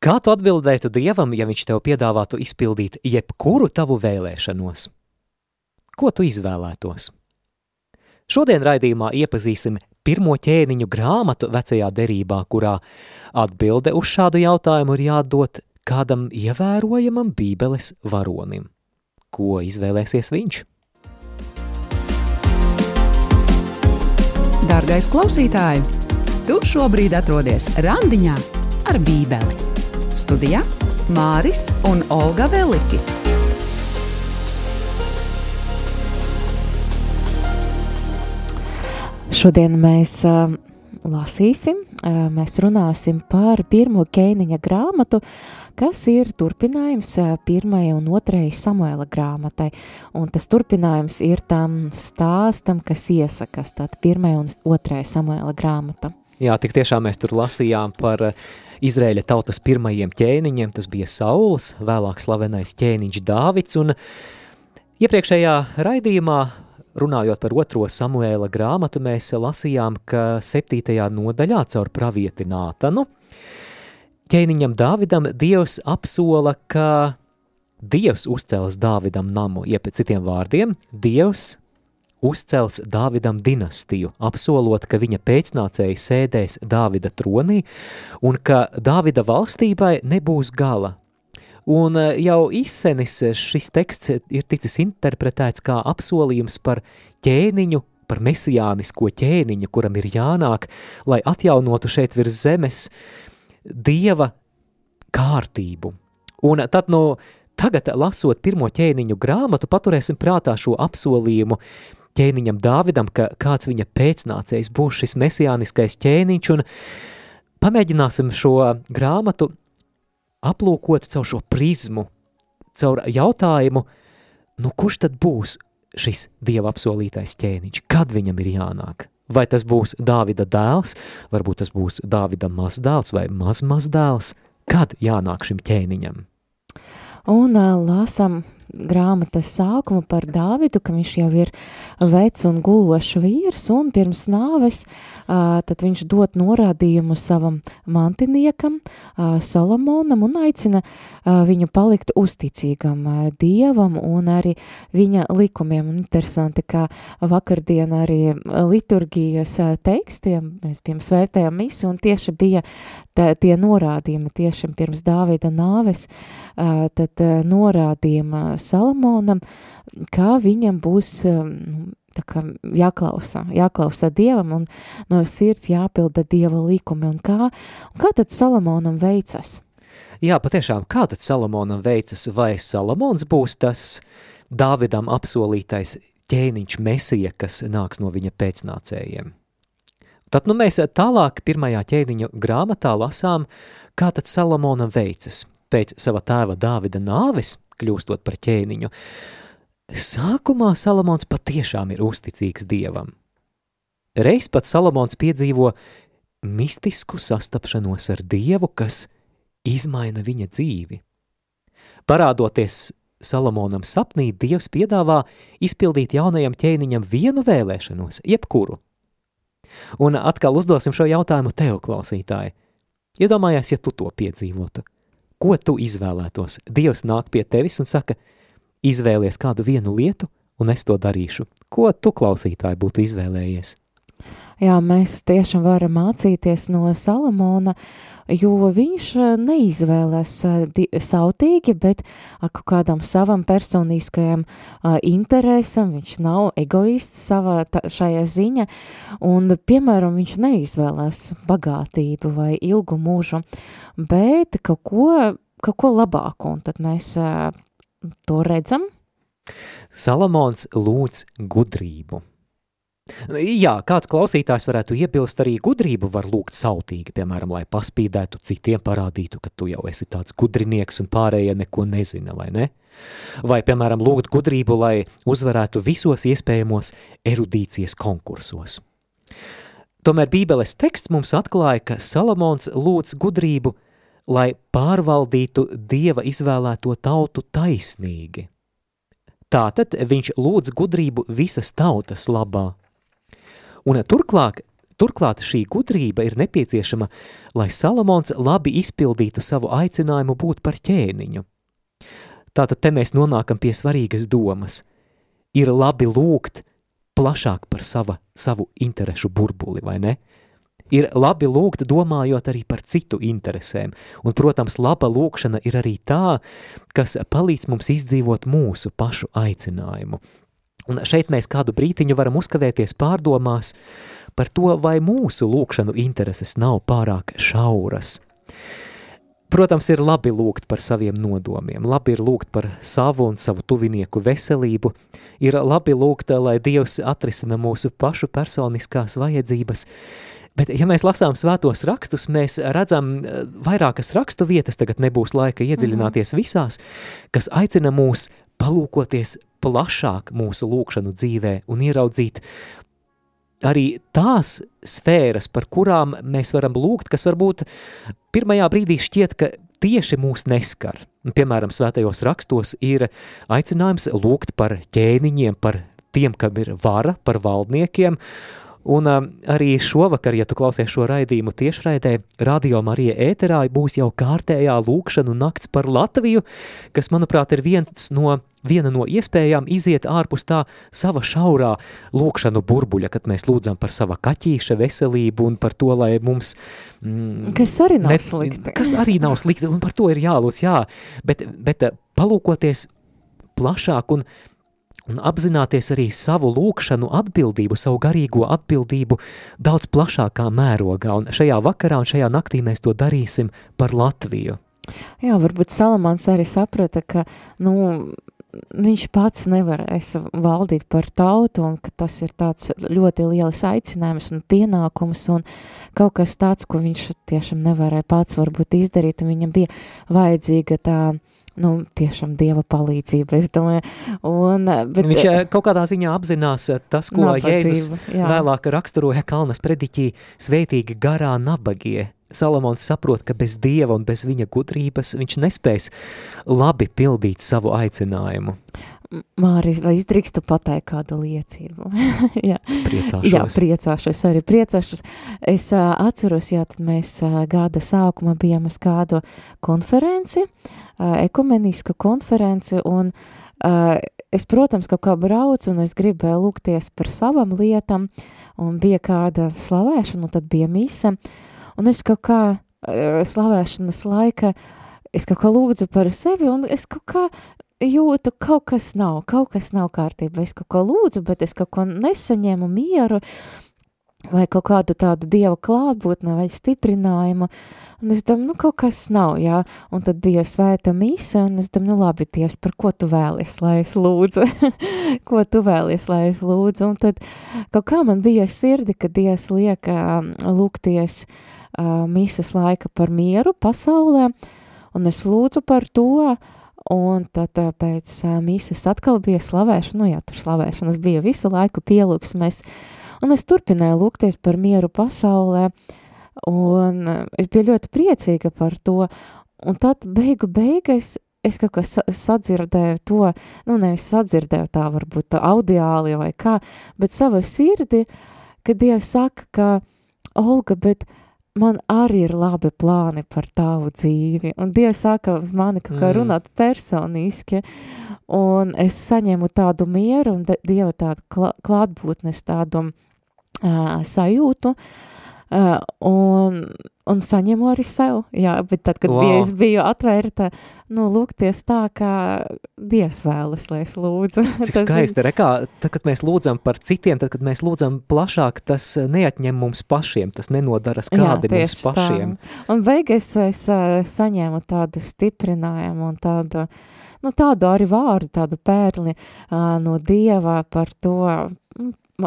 Kā tu atbildētu Dievam, ja viņš tev piedāvātu izpildīt jebkuru tavu vēlēšanos? Ko tu izvēlētos? Šodien raidījumā iepazīsim pirmo ķēniņu grāmatu vecajā derībā, kurā atbilde uz šādu jautājumu ir jādod kādam ievērojamam bībeles varonim. Ko izvēlēsies viņš? Dārgais klausītāj, tu šobrīd atrodies randiņā ar bībeli. Studijā Māris un Olga Veliki. Šodien mēs uh, lasīsim, uh, mēs runāsim par pirmo ķēniņa grāmatu, kas ir turpinājums pirmajai un otrajai Samuela grāmatai. Un tas turpinājums ir tam stāstam, kas iesakas, tad pirmajai un otrajai Samuela grāmata. Jā, tik tiešām mēs tur lasījām par uh, Izrēļa tautas pirmajiem ķēniņiem, tas bija Sauls, vēlāk slavenais ķēniņš Dāvids, un iepriekšējā raidījumā, runājot par otro Samuēla grāmatu, mēs lasījām, ka septītajā nodaļā caur pravieti Nātanu ķēniņam Dāvidam Dievs apsola, ka Dievs uzcels Dāvidam namu, jeb citiem vārdiem, Dievs uzcelts Dāvidam dinastiju, apsolot, ka viņa pēcnācēji sēdēs Dāvida tronī un ka Dāvida valstībai nebūs gala. Un eh, jau izsenis šis teksts ir ticis interpretēts kā apsolījums par ķēniņu, par mesijānisko ķēniņu, kuram ir jānāk, lai atjaunotu šeit virs zemes dieva kārtību. Un tad no tagad, lasot pirmo ķēniņu grāmatu, paturēsim prātā šo apsolījumu, ķēniņam Dāvidam, ka kāds viņa pēcnācējs būs šis mesijāniskais ķēniņš, un pamēģināsim šo grāmatu aplūkot caur šo prizmu, caur jautājumu, nu kurš tad būs šis Dieva apsolītais ķēniņš, kad viņam ir jānāk? Vai tas būs Dāvida dēls, varbūt tas būs Dāvida mazdēls vai mazmazdēls, kad jānāk šim ķēniņam? Un uh, lasam grāmatas sākumu par Dāvidu, ka viņš jau ir vecs un gulošs vīrs, un pirms nāves tad viņš dod norādījumu savam mantiniekam, Salamonam, un aicina viņu palikt uzticīgam Dievam un arī viņa likumiem. Un interesanti, ka vakardien arī liturgijas tekstiem mēs pirms vērtējām misi, un tieši bija tā, tie norādījumi tieši pirms Dāvida nāves, tad norādījuma Salamonam, kā viņam būs tā kā jāklausa, jāklausa Dievam un no sirds jāpilda Dieva likumi. Un kā, un kā tad Salamonam veicas? Jā, patiešām, kā tad Salamonam veicas? Vai Salamons būs tas Dāvidam apsolītais ķēniņš mesija, kas nāks no viņa pēcnācējiem? Tad nu mēs tālāk pirmajā ķēniņa grāmatā lasām, kā tad Salamonam veicas pēc sava tēva Dāvida nāves – kļūstot par ķēniņu. Sākumā Salamons patiešām ir uzticīgs Dievam. Reiz pat Salamons piedzīvo mistisku sastapšanos ar Dievu, kas izmaina viņa dzīvi. Parādoties Salamonam sapnī, Dievs piedāvā izpildīt jaunajam ķēniņam vienu vēlēšanos, jebkuru. Un atkal uzdosim šo jautājumu tev, klausītāji. Iedomājies, ja tu to piedzīvotu – Ko tu izvēlētos? Dievs nāk pie tevis un saka, izvēlies kādu vienu lietu, un es to darīšu. Ko tu, klausītāji, būtu izvēlējies? Jā, mēs tiešām varam mācīties no Salamona, jo viņš eh, neizvēlēs eh, sautīgi, bet kaut kādam savam personiskajam interesam, viņš nav egoists savā šajā ziņa, un, piemēram, viņš neizvēlēs bagātību vai ilgu mūžu, bet kaut ko, kaut ko labāku, un tad mēs to redzam. Salamons lūdz gudrību. Jā, kāds klausītājs varētu iebilst arī gudrību var lūgt sautīgi, piemēram, lai paspīdētu citiem, parādītu, ka tu jau esi tāds gudrinieks un pārējie neko nezina, vai ne? Vai, piemēram, lūgt gudrību, lai uzvarētu visos iespējamos erudīcijas konkursos. Tomēr Bībeles teksts mums atklāja, ka Salamons lūdz gudrību, lai pārvaldītu Dieva izvēlēto tautu taisnīgi. Tātad viņš lūdz gudrību visas tautas labā. Un turklāt, turklāt šī gudrība ir nepieciešama, lai Salamons labi izpildītu savu aicinājumu būt par ķēniņu. Tātad te mēs nonākam pie svarīgas domas. Ir labi lūgt plašāk par sava, savu interešu burbuli, vai ne? Ir labi lūgt, domājot arī par citu interesēm, un, protams, laba lūkšana ir arī tā, kas palīdz mums izdzīvot mūsu pašu aicinājumu. Un šeit mēs kādu brītiņu varam uzkavēties pārdomās par to, vai mūsu lūkšanu intereses nav pārāk šauras. Protams, ir labi lūgt par saviem nodomiem, labi ir lūgt par savu un savu tuvinieku veselību, ir labi lūgt, lai Dievs atrisina mūsu pašu personiskās vajadzības, Bet, ja mēs lasām svētos rakstus, mēs redzam eh, vairākas rakstu vietas, tagad nebūs laika iedziļināties mhm. visās, kas aicina mūs palūkoties plašāk mūsu lūkšanu dzīvē un ieraudzīt arī tās sfēras, par kurām mēs varam lūgt, kas varbūt pirmajā brīdī šķiet, ka tieši mūs neskar. Piemēram, svētajos rakstos ir aicinājums lūgt par ķēniņiem, par tiem, kam ir vara, par valdniekiem, Un uh, arī šovakar, ja tu klausies šo raidījumu tiešraidē, Radio Marija ēterā būs jau kārtējā lūkšanu nakts par Latviju, kas, manuprāt, ir viens no, viena no iespējām iziet ārpus tā sava šaurā lūkšanu burbuļa, kad mēs lūdzam par sava kaķīša veselību un par to, lai mums... Mm, kas arī nav ne, slikti. Kas arī nav slikti, un par to ir jālūdz, jā, bet, bet palūkoties plašāk un un apzināties arī savu lūkšanu atbildību, savu garīgo atbildību daudz plašākā mērogā, un šajā vakarā un šajā naktī mēs to darīsim par Latviju. Jā, varbūt Salamans arī saprata, ka, nu, viņš pats nevarēs valdīt par tautu un ka tas ir tāds ļoti liels aicinājums un pienākums un kaut kas tāds, ko viņš tiešām nevarēja pats varbūt izdarīt un viņam bija vajadzīga tā nu, tiešām dieva palīdzība, es domāju. Un, bet, Viņš eh, kaut kādā ziņā apzinās eh, tas, ko nabadzība, Jēzus jā. vēlāk raksturoja Kalnas prediķī sveitīgi garā nabagie. Salamons saprot, ka bez dieva un bez viņa gudrības viņš nespēs labi pildīt savu aicinājumu. Māris, vai izdrīkstu pateikt kādu liecību? jā. Priecāšos. Jā, priecāšos, arī priecāšos. Es uh, atceros, jā, tad mēs uh, gada sākumā bijām uz kādu konferenci, uh, ekumeniska konference, un es, protams, kaut kā braucu, un es gribēju lūgties par savam lietam, un bija kāda slavēšana, un tad bija mise, un es kaut kā slavēšanas laika, es kaut kā lūdzu par sevi, un es kaut kā jūtu, kaut kas nav, kaut kas nav kārtībā, es kaut ko lūdzu, bet es kaut ko nesaņēmu mieru, vai kaut kādu tādu dieva klātbūtni vai stiprinājumu, un es domāju, nu, kaut kas nav, jā, un tad bija svēta mīsa, un es domāju, nu, labi, ties, par ko tu vēlies, lai es lūdzu, ko tu vēlies, lai es lūdzu, un tad kaut kā man bija sirdi, ka Dievs liek uh, lūgties uh, mīsas laika par mieru pasaulē, un es lūdzu par to, Un tad pēc uh, mīsas atkal bija slavēšana, nu jā, tur slavēšanas bija visu laiku pielūgs, mēs uh, Un es turpināju lūgties par mieru pasaulē, un es biju ļoti priecīga par to. Un tad beigu beigas es kaut kā sadzirdēju to, nu nevis sadzirdēju tā varbūt audiāli vai kā, bet sava sirdi, ka Dievs saka, ka Olga, bet man arī ir labi plāni par tavu dzīvi. Un Dievs saka mani kaut kā mm. runāt personiski, un es saņēmu tādu mieru un Dieva tādu klātbūtnes tādu uh, sajūtu, uh, un, un saņemu arī sev, jā, bet tad, kad wow. bija, es biju atvērta, nu, lūgties tā, kā Dievs vēlas, lai es lūdzu. Cik skaisti, re, kā, tad, kad mēs lūdzam par citiem, tad, kad mēs lūdzam plašāk, tas neatņem mums pašiem, tas nenodara skādi jā, mums pašiem. Tā. Un beigās es uh, saņēmu tādu stiprinājumu un tādu, nu, tādu arī vārdu, tādu pērli uh, no Dieva par to,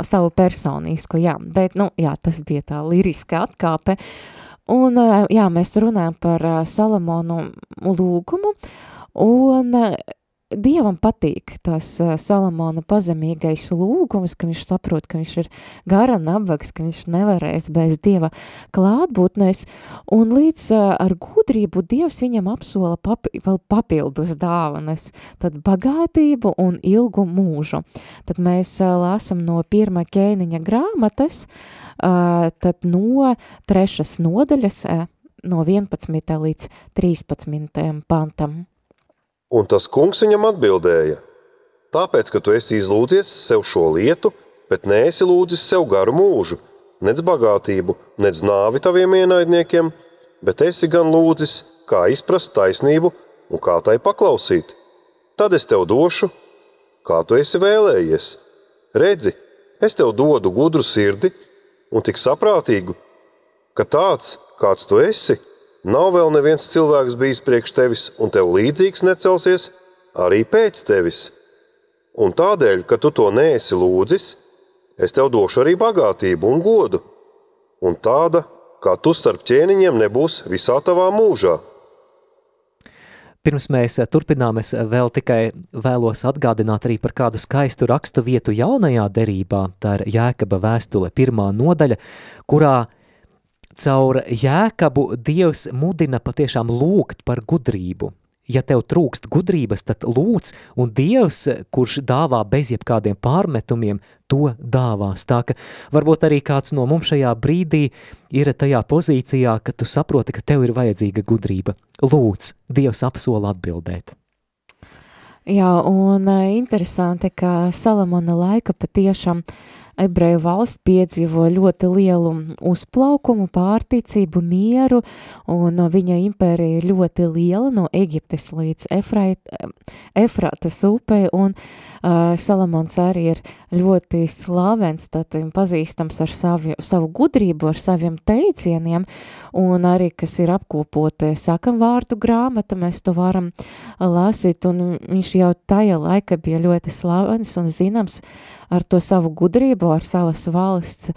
savu personīsku, jā, bet, nu, jā, tas bija tā liriska atkāpe, un, jā, mēs runājam par Salamonu lūgumu, un Dievam patīk tas uh, Salamona pazemīgais lūgums, ka viņš saprot, ka viņš ir gara nabags, ka viņš nevarēs bez Dieva klātbūtnēs, un līdz uh, ar gudrību Dievs viņam apsola papi, vēl papildus dāvanas, tad bagātību un ilgu mūžu. Tad mēs uh, lāsam no pirmā ķēniņa grāmatas, tad no trešas nodaļas, no 11. līdz 13. pantam. Un tas kungs viņam atbildēja: Tāpēc, ka tu esi izlūdzies sev šo lietu, bet neesi lūdzis sev garu mūžu, nec bagātību, nec nāvi taviem ienaidniekiem, bet esi gan lūdzis, kā izprast taisnību un kā tai paklausīt. Tad es tev došu, kā tu esi vēlējies. Redzi, es tev dodu gudru sirdi un tik saprātīgu, ka tāds, kāds tu esi, Nav vēl neviens cilvēks bijis priekš tevis, un tev līdzīgs necelsies arī pēc tevis. Un tādēļ, ka tu to neesi lūdzis, es tev došu arī bagātību un godu, un tāda, kā tu starp ķēniņiem nebūs visā tavā mūžā. Pirms mēs turpinām, es vēl tikai vēlos atgādināt arī par kādu skaistu rakstu vietu jaunajā derībā. Tā ir Jēkaba vēstule pirmā nodaļa, kurā caur jēkabu Dievs mudina patiešām lūgt par gudrību. Ja tev trūkst gudrības, tad lūdz, un Dievs, kurš dāvā bez jebkādiem pārmetumiem, to dāvās. Tā ka varbūt arī kāds no mums šajā brīdī ir tajā pozīcijā, ka tu saproti, ka tev ir vajadzīga gudrība. Lūdz, Dievs apsola atbildēt. Jā, un eh, interesanti, ka Salamona laika patiešām ebreju valsts piedzīvo ļoti lielu uzplaukumu, pārticību, mieru, un viņa impērija ir ļoti liela no Eģiptes līdz Efratas upei, un uh, Salamons arī ir ļoti slavens, tad pazīstams ar savu, savu gudrību, ar saviem teicieniem, un arī, kas ir apkopot sakam vārdu grāmata, mēs to varam lasīt, un viņš jau tajā laika bija ļoti slavens un zināms ar to savu gudrību, ar savas valsts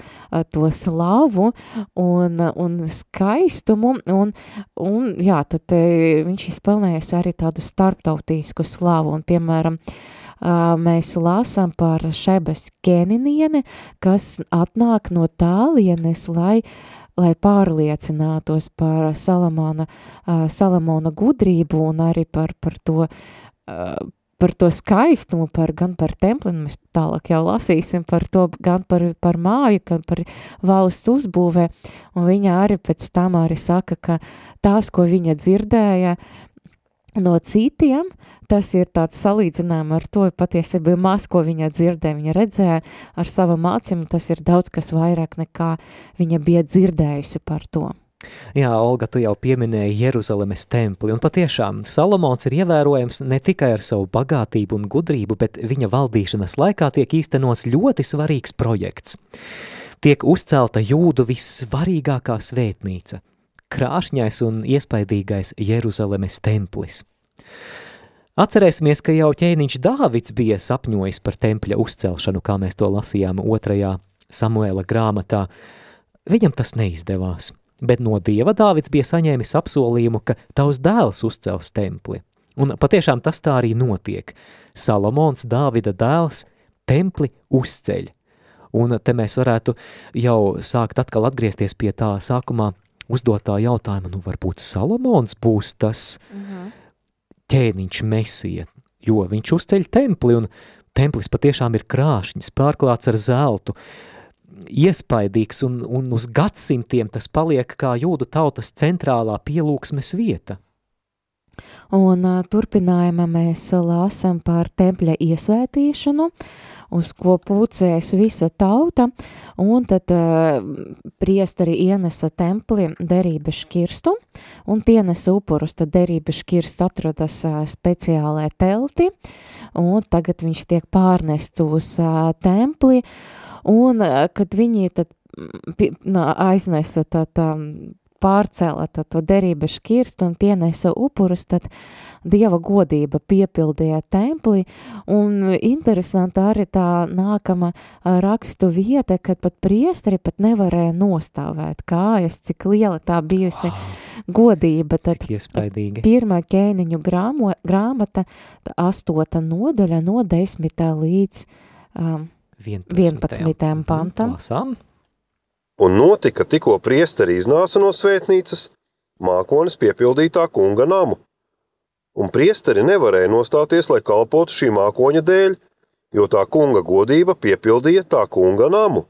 to slavu un, un skaistumu, un, un jā, tad viņš izpelnējas arī tādu starptautīsku slavu, un piemēram, mēs lasām par Šebes Keninieni, kas atnāk no tālienes, lai lai pārliecinātos par Salamona, Salamona gudrību un arī par, par to par to skaistumu, par, gan par templi, un mēs tālāk jau lasīsim par to, gan par, par māju, gan par valsts uzbūvē, un viņa arī pēc tam arī saka, ka tās, ko viņa dzirdēja no citiem, tas ir tāds salīdzinājums ar to, patiesībā maz, ko viņa dzirdēja, viņa redzēja ar savu mācību, tas ir daudz kas vairāk nekā viņa bija dzirdējusi par to. Jā, Olga, tu jau pieminēji Jeruzalemes templi, un patiešām Salomons ir ievērojams ne tikai ar savu bagātību un gudrību, bet viņa valdīšanas laikā tiek īstenots ļoti svarīgs projekts. Tiek uzcelta jūdu vissvarīgākā svētnīca – krāšņais un iespaidīgais Jeruzalemes templis. Atcerēsimies, ka jau ķēniņš Dāvids bija sapņojis par tempļa uzcelšanu, kā mēs to lasījām otrajā Samuēla grāmatā. Viņam tas neizdevās – bet no Dieva Dāvids bija saņēmis apsolījumu, ka tavs dēls uzcels templi. Un patiešām tas tā arī notiek. Salomons, Dāvida dēls, templi uzceļ. Un te mēs varētu jau sākt atkal atgriezties pie tā sākumā uzdotā jautājuma, nu varbūt Salomons būs tas uh mhm. -huh. ķēniņš mesija, jo viņš uzceļ templi un templis patiešām ir krāšņs, pārklāts ar zeltu, uh, iespaidīgs un, un uz gadsimtiem tas paliek kā jūdu tautas centrālā pielūgsmes vieta. Un uh, turpinājumā mēs lasām par tempļa iesvētīšanu, uz ko pūcēs visa tauta, un tad uh, priestari ienesa templi derības škirstu un pienesa upurus, tad derības škirsts atrodas uh, speciālē telti, un tagad viņš tiek pārnests uz uh, templi, uh, Un, kad viņi tad mm, aiznesa tā, tā pārcēla to, to derību šķirstu un pienesa upurus, tad Dieva godība piepildīja templī, un interesanti arī tā nākama rakstu vieta, kad pat priesteri pat nevarēja nostāvēt kājas, cik liela tā bijusi oh, godība. Tad pirmā ķēniņu grāmo, grāmata, astota nodaļa no desmitā līdz um, 11. 11. pantam. Lasām. Un notika, tikko priesteri iznāca no svētnīcas, mākonis piepildītā kunga namu. Un priesteri nevarēja nostāties, lai kalpotu šī mākoņa dēļ, jo tā kunga godība piepildīja tā kunga namu.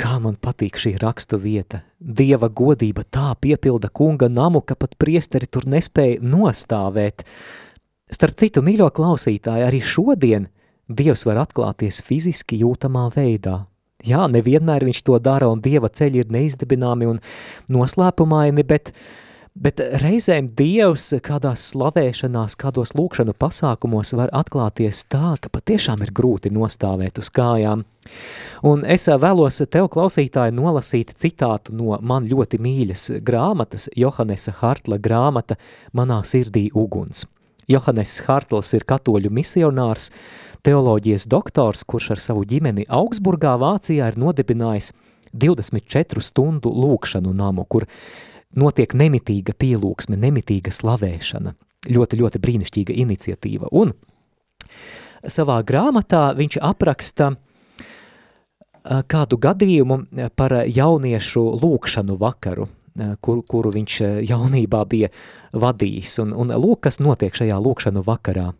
Kā man patīk šī rakstu vieta. Dieva godība tā piepilda kunga namu, ka pat priesteri tur nespēja nostāvēt. Starp citu, mīļo klausītāji, arī šodien Dievs var atklāties fiziski jūtamā veidā. Jā, nevienmēr viņš to dara, un Dieva ceļi ir neizdibināmi un noslēpumaini, bet, bet reizēm Dievs kādās slavēšanās, kādos lūkšanu pasākumos var atklāties tā, ka patiešām ir grūti nostāvēt uz kājām. Un es vēlos tev, klausītāji, nolasīt citātu no man ļoti mīļas grāmatas, Johannesa Hartla grāmata Manā sirdī uguns. Johannes Hartls ir katoļu misionārs, teoloģijas doktors, kurš ar savu ģimeni Augsburgā, Vācijā ir nodibinājis 24 stundu lūkšanu namu, kur notiek nemitīga pielūgsme, nemitīga slavēšana. Ļoti, ļoti brīnišķīga iniciatīva. Un savā grāmatā viņš apraksta kādu gadījumu par jauniešu lūkšanu vakaru, kur, kuru viņš jaunībā bija vadījis. Un, un lūk, kas notiek šajā lūkšanu vakarā.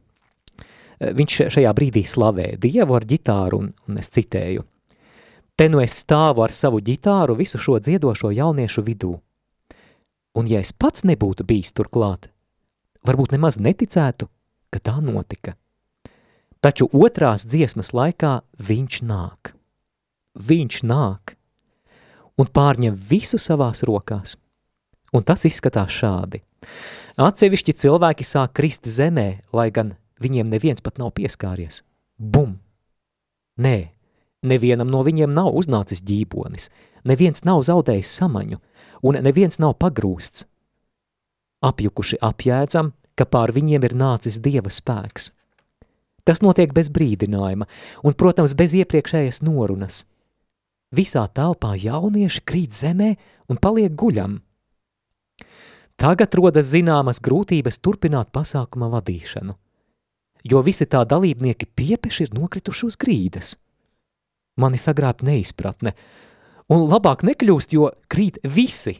Viņš šajā brīdī slavē Dievu ar ģitāru, un, un es citēju. Te nu es stāvu ar savu ģitāru visu šo dziedošo jauniešu vidū. Un ja es pats nebūtu bijis turklāt, varbūt nemaz neticētu, ka tā notika. Taču otrās dziesmas laikā viņš nāk. Viņš nāk un pārņem visu savās rokās. Un tas izskatās šādi. Atsevišķi cilvēki sāk krist zemē, lai gan Viņiem neviens pat nav pieskāries. Bum! Nē, nevienam no viņiem nav uznācis ģībonis, neviens nav zaudējis samaņu, un neviens nav pagrūsts. Apjukuši apjēdzam, ka pār viņiem ir nācis Dieva spēks. Tas notiek bez brīdinājuma un, protams, bez iepriekšējas norunas. Visā telpā jaunieši krīt zemē un paliek guļam. Tagad rodas zināmas grūtības turpināt pasākuma vadīšanu – jo visi tā dalībnieki piepeši ir nokrituši uz grīdas. Mani sagrāb neizpratne, un labāk nekļūst, jo krīt visi.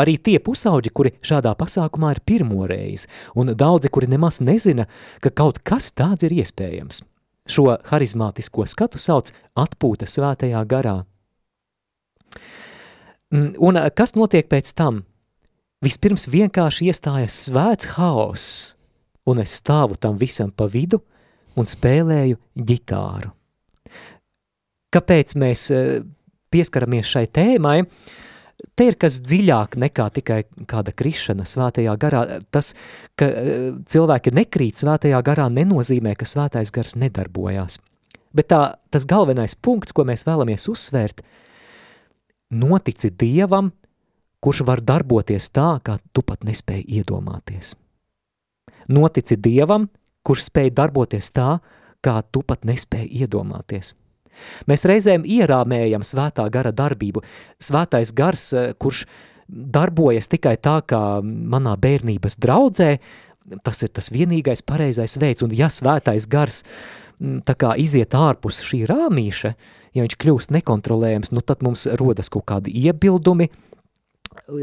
Arī tie pusauģi, kuri šādā pasākumā ir pirmoreiz, un daudzi, kuri nemaz nezina, ka kaut kas tāds ir iespējams. Šo harizmātisko skatu sauc atpūta svētajā garā. Mm, un kas notiek pēc tam? Vispirms vienkārši iestājas svēts haoss, un es stāvu tam visam pa vidu un spēlēju ģitāru. Kāpēc mēs eh, pieskaramies šai tēmai? Te ir kas dziļāk nekā tikai kāda krišana svētajā garā. Tas, ka eh, cilvēki nekrīt svētajā garā, nenozīmē, ka svētais gars nedarbojās. Bet tā, tas galvenais punkts, ko mēs vēlamies uzsvērt, notici Dievam, kurš var darboties tā, kā tu pat nespēji iedomāties. Notici Dievam, kurš spēj darboties tā, kā tu pat nespēji iedomāties. Mēs reizēm ierāmējam svētā gara darbību. Svētais gars, eh, kurš darbojas tikai tā, kā manā bērnības draudzē, tas ir tas vienīgais pareizais veids, un ja svētais gars mm, tā kā iziet ārpus šī rāmīša, ja viņš kļūst nekontrolējams, nu tad mums rodas kaut kādi iebildumi,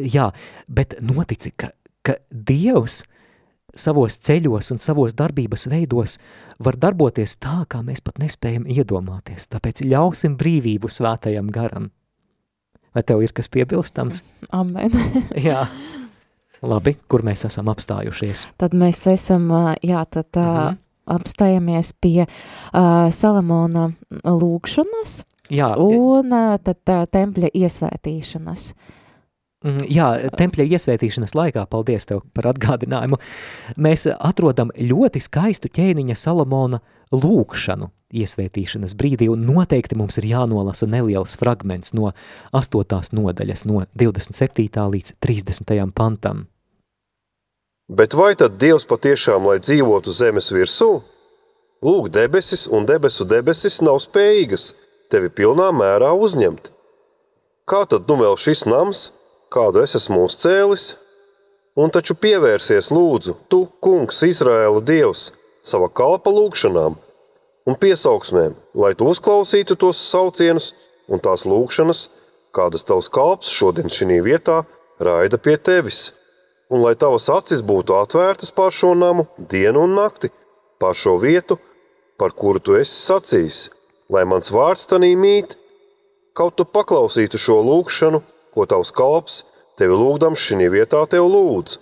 jā, bet notici, ka, ka Dievs – savos ceļos un savos darbības veidos var darboties tā, kā mēs pat nespējam iedomāties. Tāpēc ļausim brīvību svētajam garam. Vai tev ir kas piebilstams? Amen. jā. Labi, kur mēs esam apstājušies? Tad mēs esam, jā, tad uh, mhm. apstājamies pie uh, Salamona lūgšanas jā. un uh, tad uh, tempļa iesvētīšanas. Mm, jā, tempļa iesvētīšanas laikā, paldies tev par atgādinājumu, mēs atrodam ļoti skaistu ķēniņa Salamona lūkšanu iesvētīšanas brīdī, un noteikti mums ir jānolasa neliels fragments no 8. nodaļas, no 27. līdz 30. pantam. Bet vai tad Dievs patiešām, lai dzīvotu zemes virsū? Lūk, debesis un debesu debesis nav spējīgas tevi pilnā mērā uzņemt. Kā tad nu vēl šis nams, kādu es esmu uzcēlis, un taču pievērsies lūdzu, tu, kungs, Izraēla dievs, sava kalpa lūgšanām un piesaugsmēm, lai tu uzklausītu tos saucienus un tās lūgšanas, kādas tavs kalps šodien šī vietā raida pie tevis, un lai tavas acis būtu atvērtas pār šo namu dienu un nakti, pār šo vietu, par kuru tu esi sacījis, lai mans vārds tanī mīt, kaut tu paklausītu šo lūgšanu ko tavs kalps tevi lūgdams šī vietā tev lūdz,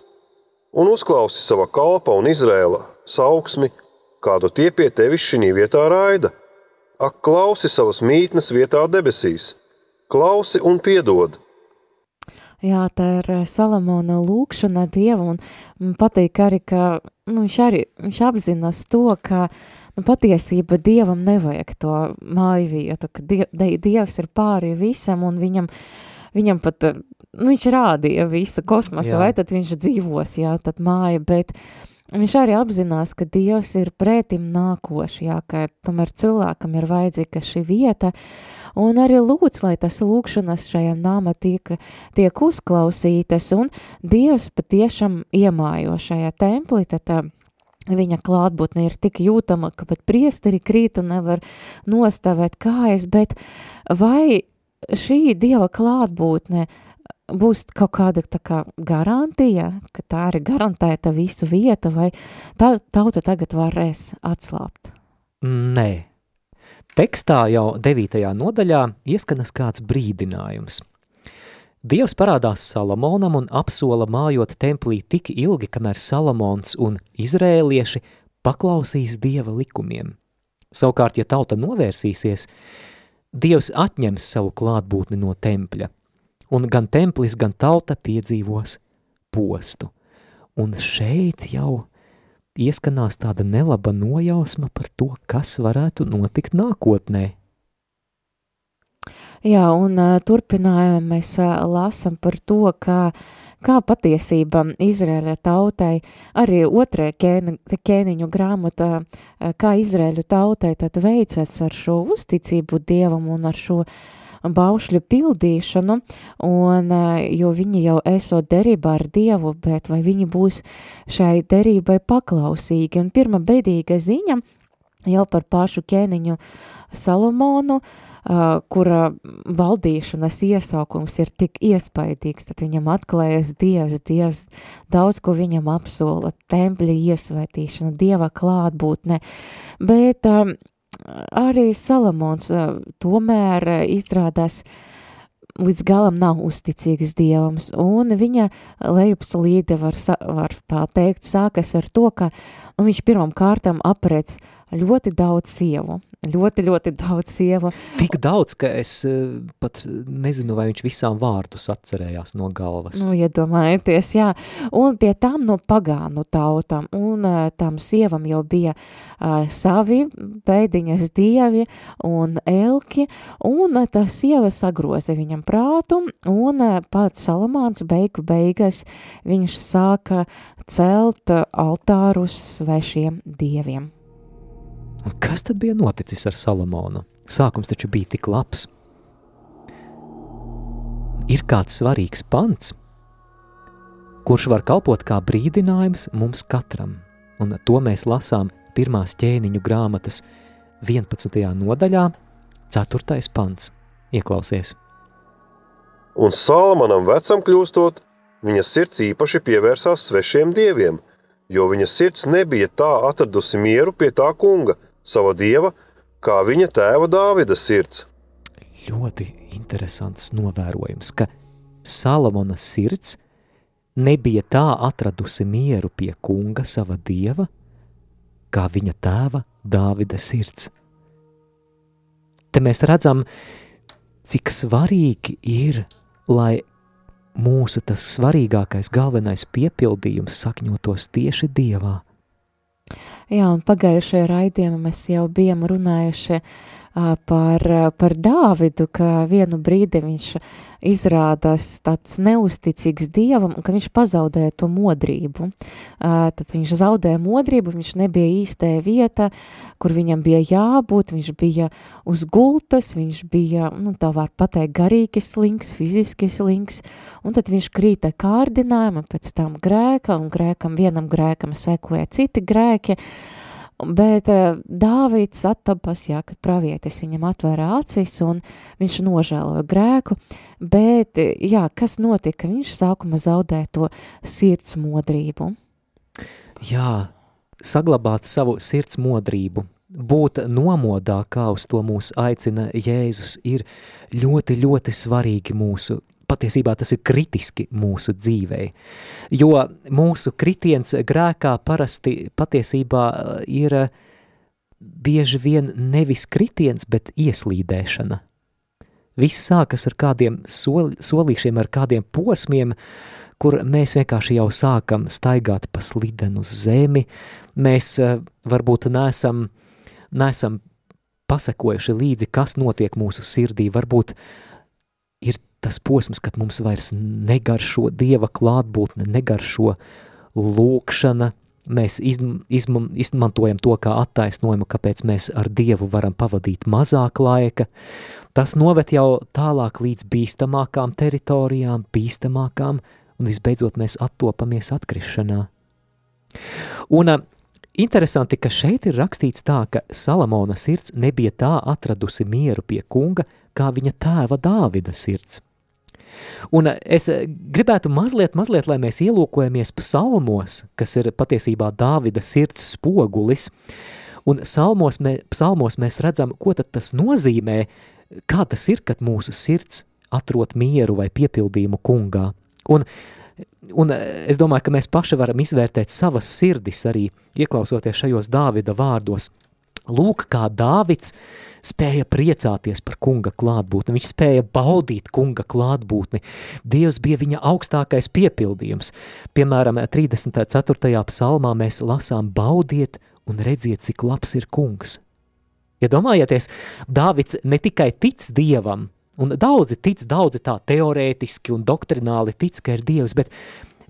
un uzklausi sava kalpa un Izrēla sauksmi, kādu tie pie tevis šī vietā raida. Ak, klausi savas mītnes vietā debesīs, klausi un piedod. Jā, tā ir eh, Salamona lūkšana Dievu, un man patīk arī, ka nu, viņš arī viņš apzinās to, ka nu, patiesība Dievam nevajag to māju vietu, ka die, Dievs ir pāri visam, un viņam uh, viņam pat, eh, nu, viņš rādīja visu kosmosu, jā. vai tad viņš dzīvos, jā, tad māja, bet viņš arī apzinās, ka Dievs ir pretim nākoši, jā, ka tomēr cilvēkam ir vajadzīga šī vieta, un arī lūdz, lai tas lūkšanas šajā nāma tiek, tiek uzklausītas, un Dievs patiešām iemājo šajā templī, tad tā, viņa klātbūtne ir tik jūtama, ka pat priesteri krīt un nevar nostāvēt kājas, bet vai šī Dieva klātbūtne būs kaut kāda tā kā garantija, ka tā ir garantēta visu vietu, vai tā tauta tagad varēs atslāpt? Nē. Tekstā jau 9. nodaļā ieskanas kāds brīdinājums. Dievs parādās Salamonam un apsola mājot templī tik ilgi, kamēr Salamons un izrēlieši paklausīs Dieva likumiem. Savukārt, ja tauta novērsīsies, Dievs atņems savu klātbūtni no tempļa, un gan templis, gan tauta piedzīvos postu. Un šeit jau ieskanās tāda nelaba nojausma par to, kas varētu notikt nākotnē. Jā, un uh, turpinājumā mēs uh, lasam par to, ka kā patiesība Izrēļa tautai, arī otrē ķēni, ķēniņu grāmatā, eh, kā Izrēļu tautai tad veicas ar šo uzticību Dievam un ar šo baušļu pildīšanu, un, eh, jo viņi jau esot derībā ar Dievu, bet vai viņi būs šai derībai paklausīgi. Un pirma bedīga ziņa jau par pašu ķēniņu Salomonu, uh, uh, kura valdīšanas iesaukums ir tik iespaidīgs, tad viņam atklājas Dievs, Dievs daudz ko viņam apsola, tempļa iesvētīšana, Dieva klātbūtne, bet um, arī Salamons uh, tomēr uh, izrādās līdz galam nav uzticīgs Dievams, un viņa lejupslīde var, var tā teikt sākas ar to, ka nu, viņš pirmam kārtam aprec ļoti daudz sievu, ļoti, ļoti daudz sievu. Tik daudz, ka es uh, pat nezinu, vai viņš visām vārdus atcerējās no galvas. Nu, iedomājieties, jā. Un pie tām no pagānu tautām, un uh, tam sievam jau bija uh, savi beidiņas dievi un elki, un tā sieva sagroza viņam prātu, un uh, pats Salamāns beigu beigas viņš sāka celt altārus svešiem dieviem. Un kas tad bija noticis ar Salomonu? Sākums taču bija tik labs. Ir kāds svarīgs pants, kurš var kalpot kā brīdinājums mums katram, un to mēs lasām pirmās ķēniņu grāmatas 11. nodaļā, 4. pants. Ieklausies! Un Salmanam vecam kļūstot, viņa sirds īpaši pievērsās svešiem dieviem, jo viņa sirds nebija tā atradusi mieru pie tā kunga, sava dieva, kā viņa tēva Dāvida sirds. Ļoti interesants novērojums, ka Salamona sirds nebija tā atradusi mieru pie kunga sava dieva, kā viņa tēva Dāvida sirds. Te mēs redzam, cik svarīgi ir, lai mūsu tas svarīgākais, galvenais piepildījums sakņotos tieši Dievā. Jā, un pagājušajā raidījumā mēs jau bijām runājuši par, par Dāvidu, ka vienu brīdi viņš izrādās tāds neusticīgs Dievam ka viņš pazaudēja to modrību. Tad viņš zaudēja modrību, viņš nebija īstē vieta, kur viņam bija jābūt, viņš bija uz gultas, viņš bija, nu tā var pateikt, garīgi slinks, fiziski slinks, un tad viņš krīta kārdinājuma, pēc tam grēka, un grēkam, vienam grēkam sekoja citi grēki, uh, Bet uh, Dāvids attapas, jā, kad pravietis viņam atvēra acis un viņš nožēloja grēku, bet, jā, kas notika? Viņš sākuma zaudē to sirds modrību. Jā, saglabāt savu sirds modrību, būt nomodā, kā uz to mūs aicina Jēzus, ir ļoti, ļoti svarīgi mūsu patiesībā tas ir kritiski mūsu dzīvē, jo mūsu kritiens grēkā parasti patiesībā uh, ir uh, bieži vien nevis kritiens, bet ieslīdēšana. Viss sākas ar kādiem sol, solīšiem, ar kādiem posmiem, kur mēs vienkārši jau sākam staigāt pa slidenu zemi, mēs uh, varbūt nesam, nesam pasekojuši līdzi, kas notiek mūsu sirdī, varbūt ir tas posms, kad mums vairs negaršo Dieva klātbūtne, negaršo lūkšana, mēs izm, izm, izmantojam to kā attaisnojumu, kāpēc mēs ar Dievu varam pavadīt mazāk laika. Tas noved jau tālāk līdz bīstamākām teritorijām, bīstamākām, un visbeidzot mēs attopamies atkrišanā. Un interesanti, ka šeit ir rakstīts tā, ka Salamona sirds nebija tā atradusi mieru pie kunga, kā viņa tēva Dāvida sirds. Un es gribētu mazliet, mazliet, lai mēs ielūkojamies psalmos, kas ir patiesībā Dāvida sirds spogulis, un salmos, mē, psalmos mēs redzam, ko tad tas nozīmē, kā tas ir, kad mūsu sirds atrot mieru vai piepildījumu kungā. Un, un es domāju, ka mēs paši varam izvērtēt savas sirdis arī ieklausoties šajos Dāvida vārdos. Lūk, kā Dāvids spēja priecāties par kunga klātbūtni, viņš spēja baudīt kunga klātbūtni. Dievs bija viņa augstākais piepildījums. Piemēram, 34. psalmā mēs lasām baudiet un redziet, cik labs ir kungs. Ja Dāvids ne tikai tic Dievam, un daudzi tic, daudzi tā teorētiski un doktrināli tic, ka ir Dievs, bet,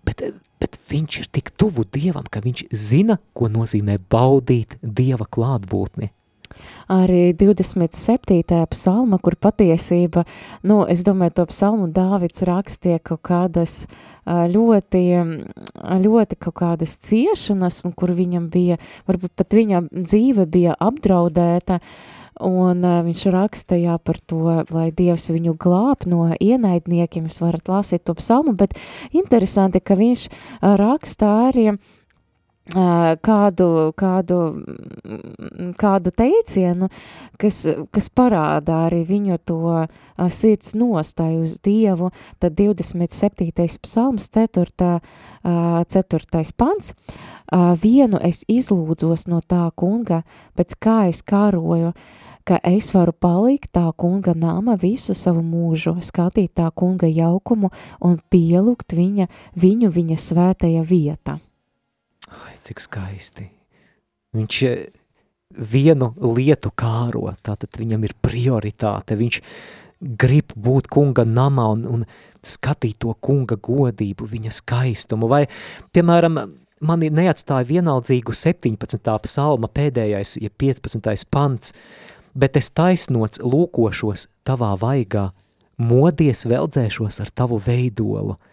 bet, bet viņš ir tik tuvu Dievam, ka viņš zina, ko nozīmē baudīt Dieva klātbūtni arī 27. psalma, kur patiesība, nu, es domāju, to psalmu Dāvids rakstie kaut kādas ļoti, ļoti kaut kādas ciešanas, un kur viņam bija, varbūt pat viņa dzīve bija apdraudēta, un uh, viņš rakstajā par to, lai Dievs viņu glāb no ienaidniekiem, jūs varat lasīt to psalmu, bet interesanti, ka viņš uh, rakstā arī uh, kādu, kādu, kādu teicienu, kas, kas parādā arī viņu to sirds nostāju uz Dievu, tad 27. psalms 4. 4. pants, vienu es izlūdzos no tā kunga, pēc kā es kāroju, ka es varu palikt tā kunga nama visu savu mūžu, skatīt tā kunga jaukumu un pielūgt viņa, viņu viņa svētajā vieta. Ai, cik skaisti. Viņš eh, vienu lietu kāro, tātad viņam ir prioritāte, viņš grib būt kunga namā un, un skatīt to kunga godību, viņa skaistumu, vai, piemēram, mani neatstāja vienaldzīgu 17. psalma pēdējais, ja 15. pants, bet es taisnots lūkošos tavā vaigā, modies veldzēšos ar tavu veidolu –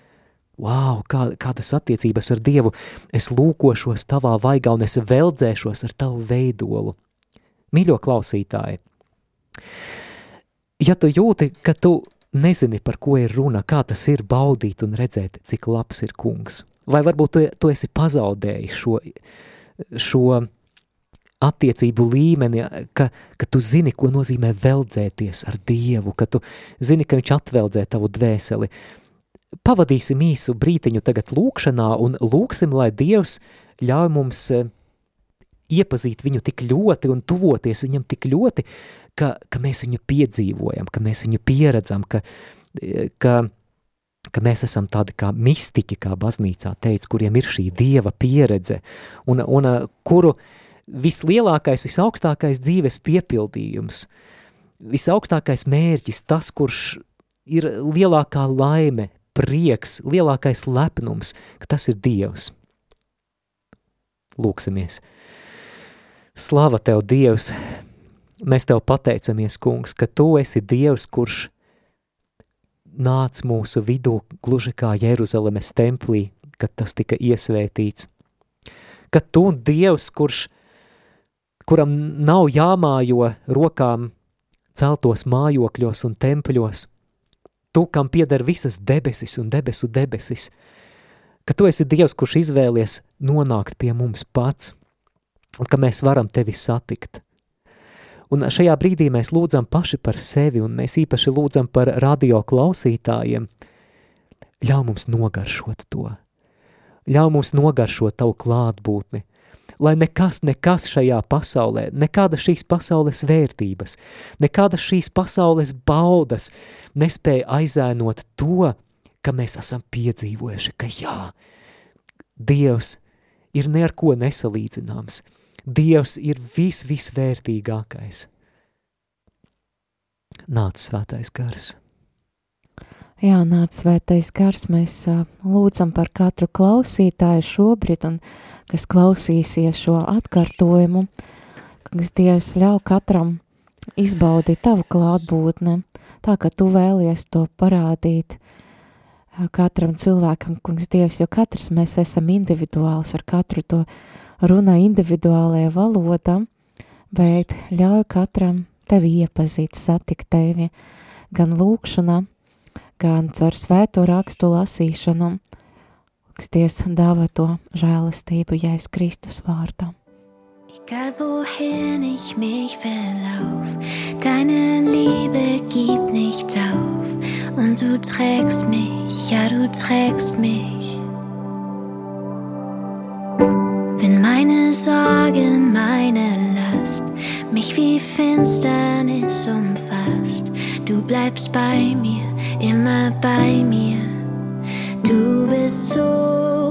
Wow, kā, kādas attiecības ar Dievu, es lūkošos tavā vaigā un es veldzēšos ar tavu veidolu. Mīļo klausītāji, ja tu jūti, ka tu nezini, par ko ir runa, kā tas ir baudīt un redzēt, cik labs ir kungs, vai varbūt tu, tu esi pazaudējis šo, šo attiecību līmeni, ka, ka tu zini, ko nozīmē veldzēties ar Dievu, ka tu zini, ka viņš atveldzē tavu dvēseli, pavadīsim īsu brītiņu tagad lūkšanā un lūksim, lai Dievs ļauj mums e, iepazīt viņu tik ļoti un tuvoties viņam tik ļoti, ka, ka mēs viņu piedzīvojam, ka mēs viņu pieredzam, ka, e, ka, ka mēs esam tādi kā mistiķi, kā baznīcā teica, kuriem ir šī dieva pieredze, un, un kuru vislielākais, visaugstākais dzīves piepildījums, visaugstākais mērķis, tas, kurš ir lielākā laime, prieks, lielākais lepnums, ka tas ir Dievs. Lūksimies. Slava Tev, Dievs! Mēs Tev pateicamies, kungs, ka Tu esi Dievs, kurš nāc mūsu vidū gluži kā Jeruzalemes templī, kad tas tika iesvētīts. Ka Tu, Dievs, kurš, kuram nav jāmājo rokām celtos mājokļos un tempļos, Tu, kam pieder visas debesis un debesu debesis, ka Tu esi Dievs, kurš izvēlies nonākt pie mums pats, un ka mēs varam Tevi satikt. Un šajā brīdī mēs lūdzam paši par sevi, un mēs īpaši lūdzam par radio klausītājiem. Ļauj mums nogaršot to. Ļauj mums nogaršot tavu klātbūtni, lai nekas, nekas šajā pasaulē, nekāda šīs pasaules vērtības, nekāda šīs pasaules baudas nespēja aizēnot to, ka mēs esam piedzīvojuši, ka jā, Dievs ir neko nesalīdzināms – Dievs ir vis, visvērtīgākais. Nāc svētais gars. Jā, nāc svētais gars, mēs lūdzam par katru klausītāju šobrīd un kas klausīsies šo atkārtojumu, kas Dievs ļauj katram izbaudīt tavu klātbūtni, tā ka tu vēlies to parādīt katram cilvēkam, kungs Dievs, jo katrs mēs esam individuāls, ar katru to runā individuālajā valodā, bet ļauj katram tevi iepazīt, satikt tevi gan lūkšanā, gan caur svēto rakstu lasīšanu, kas ties dāvā to žēlastību Jēzus Kristus vārdā. Egal wohin ich mich verlauf, deine Liebe gibt nicht auf und du trägst mich, ja du trägst mich. Wenn meine Sorge, meine Last mich wie Finsternis umfasst, du bleibst bei mir, immer bei mir. Du bist so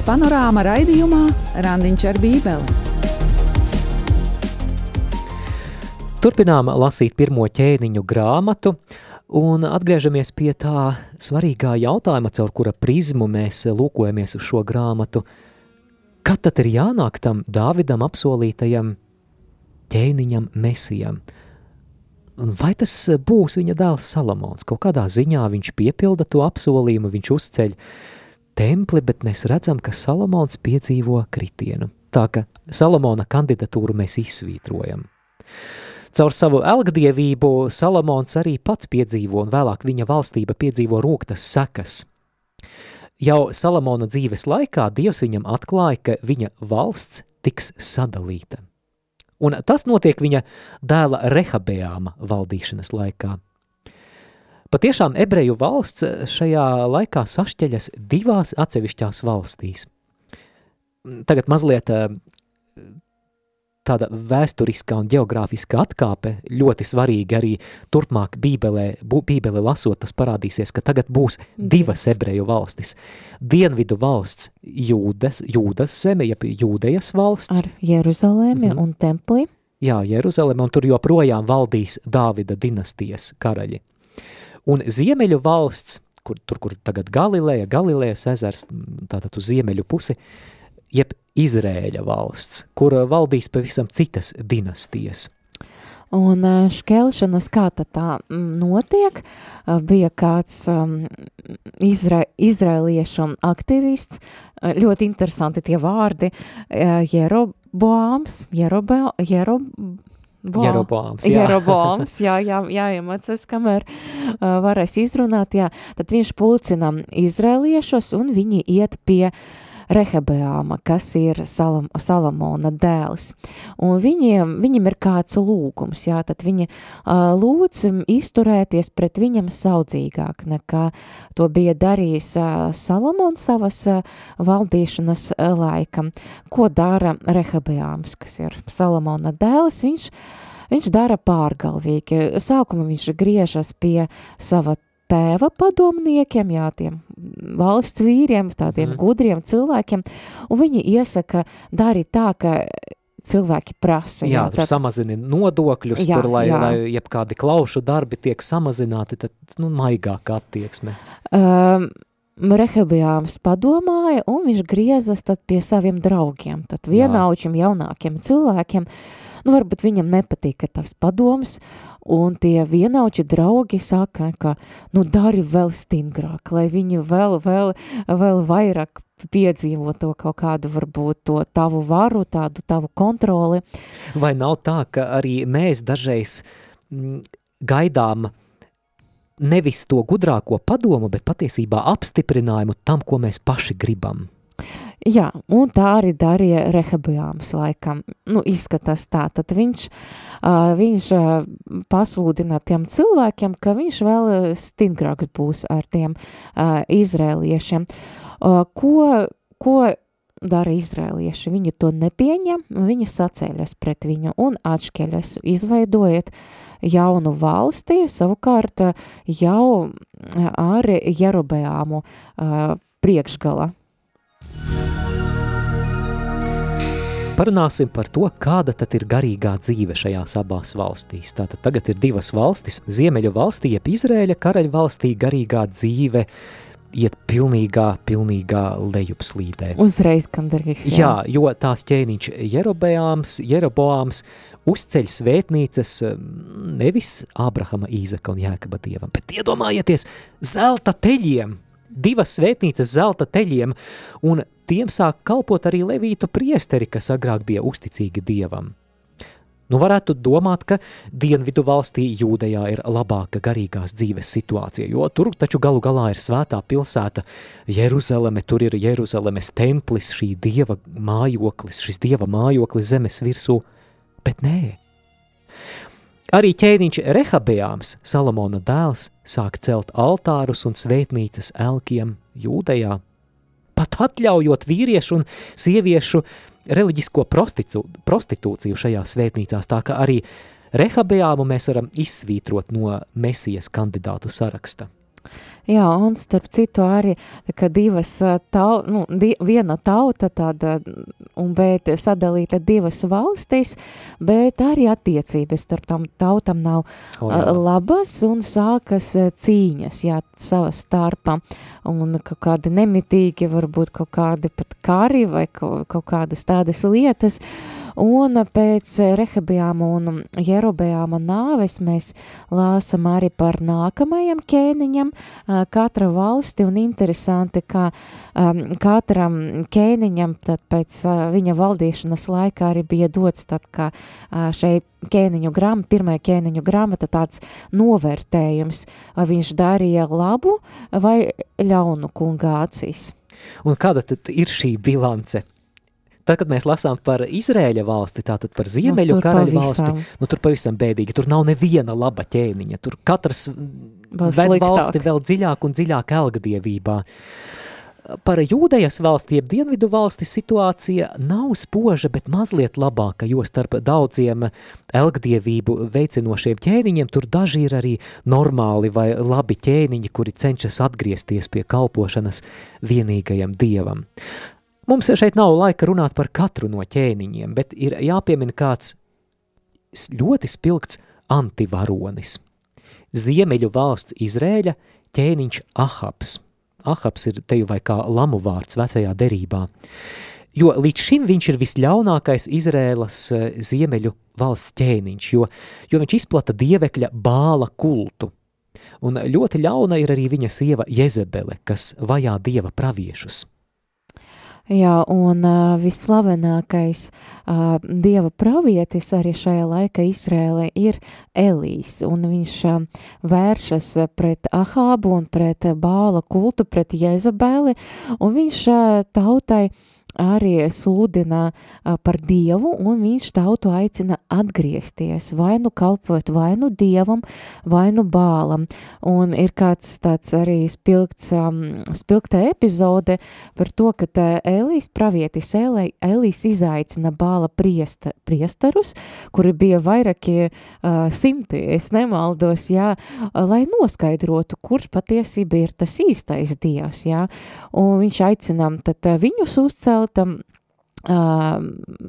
Bībeles panorāma raidījumā Randiņš ar Bībeli. Turpinām lasīt pirmo ķēniņu grāmatu un atgriežamies pie tā svarīgā jautājuma, caur kura prizmu mēs lūkojamies uz šo grāmatu. Kad tad ir jānāk tam Dāvidam apsolītajam ķēniņam mesijam? Vai tas būs viņa dēls Salamons? Kaut kādā ziņā viņš piepilda to apsolījumu, viņš uzceļ templi, bet mēs redzam, ka Salamons piedzīvo kritienu. Tā ka Salamona kandidatūru mēs izsvītrojam. Caur savu elgdievību Salamons arī pats piedzīvo un vēlāk viņa valstība piedzīvo rūktas sekas. Jau Salamona dzīves laikā Dievs viņam atklāja, ka viņa valsts tiks sadalīta. Un tas notiek viņa dēla Rehabeāma valdīšanas laikā. Patiešām ebreju valsts šajā laikā sašķeļas divās atsevišķās valstīs. Tagad mazliet tāda vēsturiskā un geogrāfiskā atkāpe ļoti svarīga arī turpmāk bībelē, bībele lasot, tas parādīsies, ka tagad būs divas ebreju valstis. Dienvidu valsts Jūdas, Jūdas zeme, jeb Jūdejas valsts. Ar Jeruzalēmi -hmm. un templi. Jā, Jeruzaleme, un tur joprojām valdīs Dāvida dinastijas karaļi. Un ziemeļu valsts, kur, tur, kur tagad Galileja, Galilejas ezers, tātad uz ziemeļu pusi, jeb Izrēļa valsts, kur valdīs pavisam citas dinastijas. Un šķelšanas kā tā notiek, bija kāds um, izra, izrēliešu aktivists, ļoti interesanti tie vārdi, Jeroboāms, Jerobo, Jerob, Bo, Jeroboāms, jā. Jeroboāms, jā, jā, jāiemācās, kamēr uh, varēs izrunāt, jā. Tad viņš pulcina izrēliešus un viņi iet pie uh, Rehabeāma, kas ir Salam, Salamona dēls. Un viņiem, viņam ir kāds lūgums, jā, tad viņi uh, lūdz izturēties pret viņam saudzīgāk, nekā to bija darījis uh, Salamons savas uh, valdīšanas uh, laikam. Ko dara Rehabeāms, kas ir Salamona dēls? Viņš Viņš dara pārgalvīgi. Sākumā viņš griežas pie sava tēva padomniekiem, jā, tiem valsts vīriem, tādiem mm. gudriem cilvēkiem, un viņi iesaka darīt tā, ka cilvēki prasa. Jā, jā tur tad... samazini nodokļus, jā, tur, lai, jā. lai jebkādi klaušu darbi tiek samazināti, tad, nu, maigāk attieksme. Um, Rehabiāms padomāja, un viņš griezas tad pie saviem draugiem, tad vienaučiem, jaunākiem cilvēkiem, nu, varbūt viņam nepatīk tas padoms, un tie vienauči draugi saka, ka, nu, dari vēl stingrāk, lai viņi vēl, vēl, vēl vairāk piedzīvo to kaut kādu, varbūt, to tavu varu, tādu tavu kontroli. Vai nav tā, ka arī mēs dažreiz m, gaidām nevis to gudrāko padomu, bet patiesībā apstiprinājumu tam, ko mēs paši gribam? Jā, un tā arī darīja Rehabiāms laikam. Nu, izskatās tā. Tad viņš, uh, viņš uh, pasludina tiem cilvēkiem, ka viņš vēl stingrāks būs ar tiem uh, izrēliešiem. Uh, ko, ko dara izrēlieši? Viņi to nepieņem, viņi sacēļas pret viņu un atšķeļas, izveidojot jaunu valstī, savukārt jau ar Jerobeāmu uh, priekšgala. Parunāsim par to, kāda tad ir garīgā dzīve šajās abās valstīs. Tātad tagad ir divas valstis, Ziemeļu valstī, jeb Izrēļa karaļa valstī garīgā dzīve iet pilnīgā, pilnīgā lejupslīdē. Uzreiz gandrīz, jā. Jā, jo tās ķēniņš Jerobeāms, Jeroboāms uzceļ svētnīcas nevis Ābrahama, Īzaka un Jēkaba dievam, bet iedomājieties zelta teļiem, divas svētnīcas zelta teļiem, un tiem sāk kalpot arī levītu priesteri, kas agrāk bija uzticīgi dievam. Nu varētu domāt, ka dienvidu valstī Jūdejā ir labāka garīgās dzīves situācija, jo tur taču galu galā ir svētā pilsēta Jeruzaleme, tur ir Jeruzalemes templis, šī dieva mājoklis, šis dieva mājoklis zemes virsū, bet nē. Arī ķēniņš Rehabeāms, Salamona dēls, sāk celt altārus un svētnīcas elkiem Jūdejā, pat atļaujot vīriešu un sieviešu reliģisko prostitūciju šajās svētnīcās, tā ka arī Rehabeāmu mēs varam izsvītrot no mesijas kandidātu saraksta. Jā, un starp citu arī, ka divas tau, nu, di, viena tauta tāda, un bet sadalīta divas valstis, bet arī attiecības starp tam tautam nav oh, jā. labas un sākas cīņas, jā, sava starpa, un kaut kādi nemitīgi, varbūt kaut kādi pat kari vai kaut, kaut kādas tādas lietas, Un pēc Rehabijāma un Jerobejāma nāves mēs lāsam arī par nākamajam ķēniņam katra valsti un interesanti, ka um, katram ķēniņam tad pēc uh, viņa valdīšanas laikā arī bija dots tad, ka uh, šeit ķēniņu grāmata, pirmā ķēniņu grāmata tāds novērtējums, vai viņš darīja labu vai ļaunu kungācijas. Un kāda tad ir šī bilance? Tad, kad mēs lasām par Izrēļa valsti, tātad par Ziemeļu nu, karaļu valsti, nu tur pavisam bēdīgi, tur nav neviena laba ķēniņa, tur katrs vēl ved valsti vēl dziļāk un dziļāk elgadievībā. Par jūdejas valsti, jeb dienvidu valsti situācija nav spoža, bet mazliet labāka, jo starp daudziem elgdievību veicinošiem ķēniņiem tur daži ir arī normāli vai labi ķēniņi, kuri cenšas atgriezties pie kalpošanas vienīgajam dievam. Mums šeit nav laika runāt par katru no ķēniņiem, bet ir jāpiemina kāds ļoti spilgts antivaronis. Ziemeļu valsts Izrēļa ķēniņš Ahabs. Ahabs ir teju vai kā lamu vārds vecajā derībā. Jo līdz šim viņš ir visļaunākais Izrēlas eh, ziemeļu valsts ķēniņš, jo, jo viņš izplata dievekļa bāla kultu. Un ļoti ļauna ir arī viņa sieva Jezebele, kas vajā dieva praviešus. Jā, un uh, vislavenākais uh, dieva pravietis arī šajā laika Izrēlē ir Elīs, un viņš uh, vēršas pret Ahābu un pret Bāla kultu, pret Jezabeli, un viņš uh, tautai uh, arī sludina par Dievu, un viņš tautu aicina atgriezties, vai nu kalpot vai nu Dievam, vai nu bālam. Un ir kāds tāds arī spilgts, um, spilgta epizode par to, ka Elīs pravietis Elīs izaicina bāla priesta, priestarus, kuri bija vairākie uh, simti, es nemaldos, jā, lai noskaidrotu, kurš patiesība ir tas īstais Dievs, jā, un viņš aicina tad viņus uzcelt, celtam uh,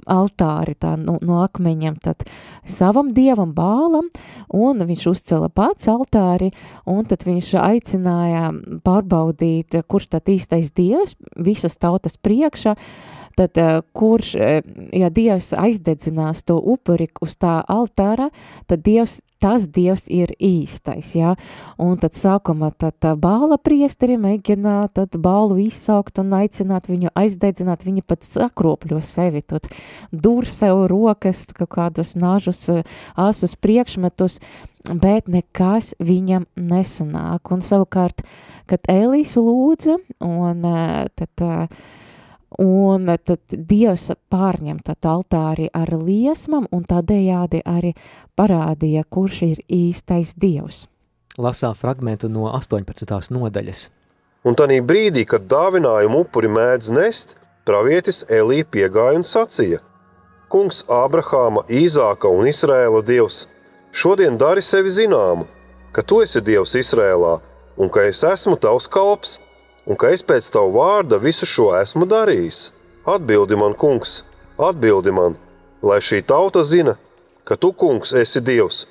altāri tā, no, no akmeņiem tad savam dievam bālam, un viņš uzcela pats altāri, un tad viņš aicināja pārbaudīt, kurš tad īstais dievs visas tautas priekšā, tad kurš, ja Dievs aizdedzinās to upuri uz tā altāra, tad Dievs tas Dievs ir īstais, jā, un tad sākumā tad tā bāla priesteri mēģina tad bālu izsaukt un aicināt viņu aizdedzināt, viņi pat sakropļo sevi, tad dur sev rokas, kaut kādus nažus, asus priekšmetus, bet nekas viņam nesanāk, un savukārt, kad Elīs lūdza, un tad Un tad Dievs pārņem tad altāri ar liesmam un tādējādi arī parādīja, kurš ir īstais Dievs. Lasā fragmentu no 18. nodaļas. Un tanī brīdī, kad dāvinājumu upuri mēdz nest, pravietis Elī piegāja un sacīja: Kungs Ābrahāma, Īzāka un Izrēla Dievs, šodien dari sevi zināmu, ka tu esi Dievs Izrēlā un ka es esmu tavs kalps – un ka es pēc tavu vārda visu šo esmu darījis. Atbildi man, kungs, atbildi man, lai šī tauta zina, ka tu, kungs, esi Dievs,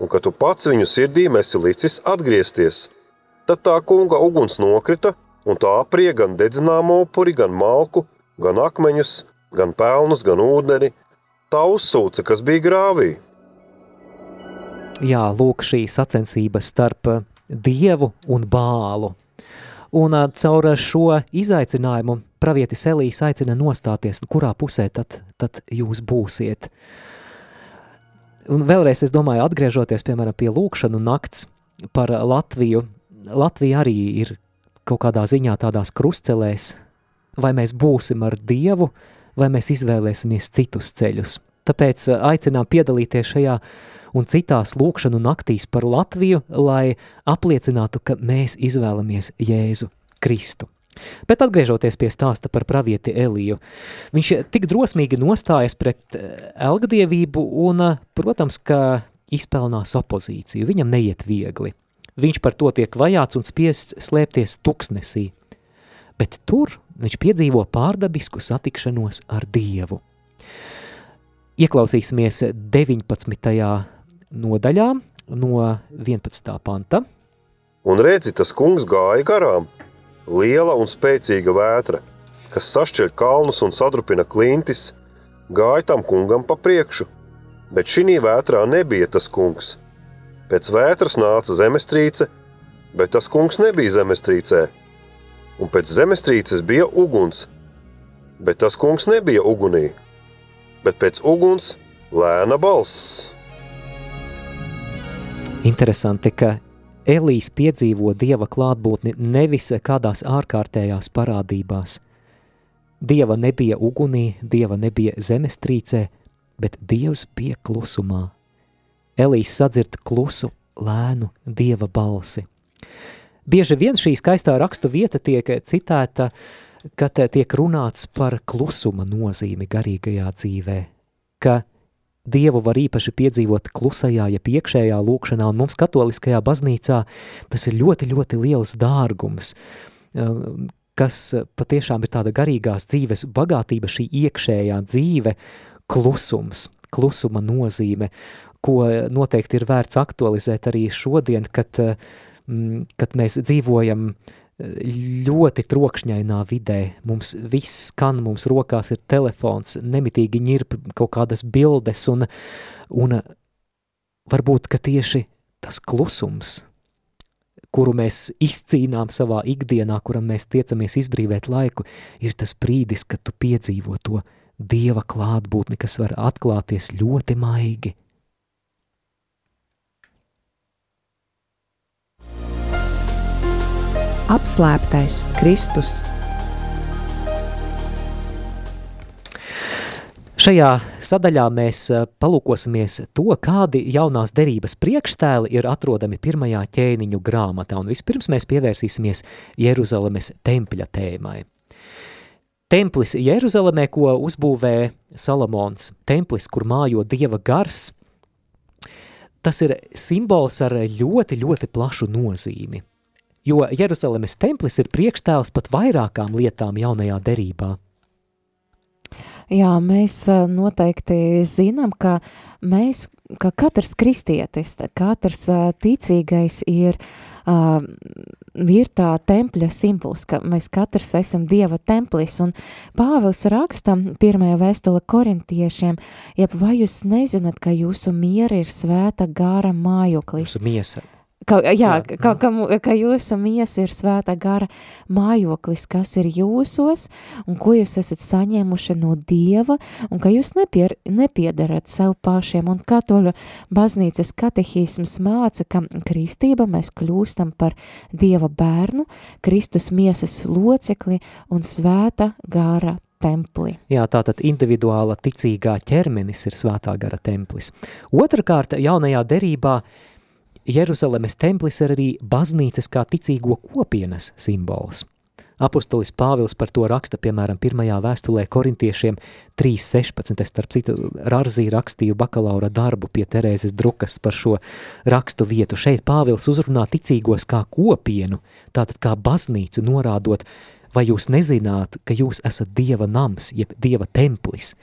un ka tu pats viņu sirdīm esi licis atgriezties. Tad tā kunga uguns nokrita, un tā aprie gan dedzināmo upuri, gan malku, gan akmeņus, gan pelnus, gan ūdeni. Tā uzsūca, kas bija grāvī. Jā, lūk šī sacensība starp dievu un bālu. Un caur šo izaicinājumu pravietis Elīs aicina nostāties, kurā pusē tad, tad jūs būsiet. Un vēlreiz es domāju, atgriežoties, piemēram, pie lūkšanu nakts par Latviju, Latvija arī ir kaut kādā ziņā tādās krustcelēs, vai mēs būsim ar Dievu, vai mēs izvēlēsimies citus ceļus. Tāpēc aicinām piedalīties šajā un citās lūkšanu naktīs par Latviju, lai apliecinātu, ka mēs izvēlamies Jēzu Kristu. Bet atgriežoties pie stāsta par pravieti Eliju, viņš tik drosmīgi nostājas pret eh, elgdievību un, eh, protams, ka izpelnās opozīciju. Viņam neiet viegli. viņš par to tiek vajāts un spiests slēpties tuksnesī. Bet tur viņš piedzīvo pārdabisku satikšanos ar Dievu. Ieklausīsimies 19. Nodaļā no 11. panta. Un redzi, tas kungs gāja garām, liela un spēcīga vētra, kas sašķir kalnus un sadrupina klintis, gāja tam kungam pa priekšu, bet šī vētrā nebija tas kungs. Pēc vētras nāca zemestrīce, bet tas kungs nebija zemestrīcē un pēc zemestrīces bija uguns, bet tas kungs nebija ugunī, bet pēc uguns lēna balss. Interesanti, ka Elīs piedzīvo dieva klātbūtni nevis kādās ārkārtējās parādībās. Dieva nebija ugunī, dieva nebija zemestrīcē, bet dievs bija klusumā. Elīs sadzird klusu, lēnu dieva balsi. Bieži vien šī skaistā rakstu vieta tiek citēta, kad tiek runāts par klusuma nozīmi garīgajā dzīvē, ka Dievu var īpaši piedzīvot klusajā, ja piekšējā lūkšanā, un mums katoliskajā baznīcā tas ir ļoti, ļoti liels dārgums, kas patiešām ir tāda garīgās dzīves bagātība, šī iekšējā dzīve, klusums, klusuma nozīme, ko noteikti ir vērts aktualizēt arī šodien, kad uh, Mm, kad mēs dzīvojam eh, ļoti trokšņainā vidē, mums viss skan, mums rokās ir telefons, nemitīgi ņirp kaut kādas bildes, un, un varbūt, ka tieši tas klusums, kuru mēs izcīnām savā ikdienā, kuram mēs tiecamies izbrīvēt laiku, ir tas brīdis, kad tu piedzīvo to Dieva klātbūtni, kas var atklāties ļoti maigi – Apslēptais Kristus. Šajā sadaļā mēs eh, palūkosimies to, kādi jaunās derības priekštēli ir atrodami pirmajā ķēniņu grāmatā, un vispirms mēs pievērsīsimies Jeruzalemes tempļa tēmai. Templis Jeruzalemē, ko uzbūvē Salamons, templis, kur mājo Dieva gars, tas ir simbols ar ļoti, ļoti plašu nozīmi – jo Jeruzalemes templis ir priekštēls pat vairākām lietām jaunajā derībā. Jā, mēs noteikti zinām, ka mēs, ka katrs kristietis, katrs ticīgais ir, uh, ir tā tempļa simbols, ka mēs katrs esam Dieva templis, un Pāvils raksta pirmajā vēstule korintiešiem, jeb vai jūs nezināt, ka jūsu miera ir svēta gāra mājoklis? Jūsu miesa Ka, jā. Ka, ka, ka jūsu miesa ir svētā gara mājoklis, kas ir jūsos, un ko jūs esat saņēmuši no Dieva, un ka jūs nepier, nepiedarat sev pašiem, un katoļu baznīcas katehisms māca, ka kristība mēs kļūstam par Dieva bērnu, Kristus miesas locekli un svēta gara templi. Jā, tātad individuāla ticīgā ķermenis ir svētā gara templis. Otrakārt, jaunajā derībā – Jeruzalemes templis ir arī baznīcas kā ticīgo kopienas simbols. Apostolis Pāvils par to raksta, piemēram, pirmajā vēstulē korintiešiem 3.16. Starp citu, Rarzī rakstīju bakalaura darbu pie Terēzes Drukas par šo rakstu vietu. Šeit Pāvils uzrunā ticīgos kā kopienu, tātad kā baznīcu norādot, vai jūs nezināt, ka jūs esat Dieva nams, jeb Dieva templis,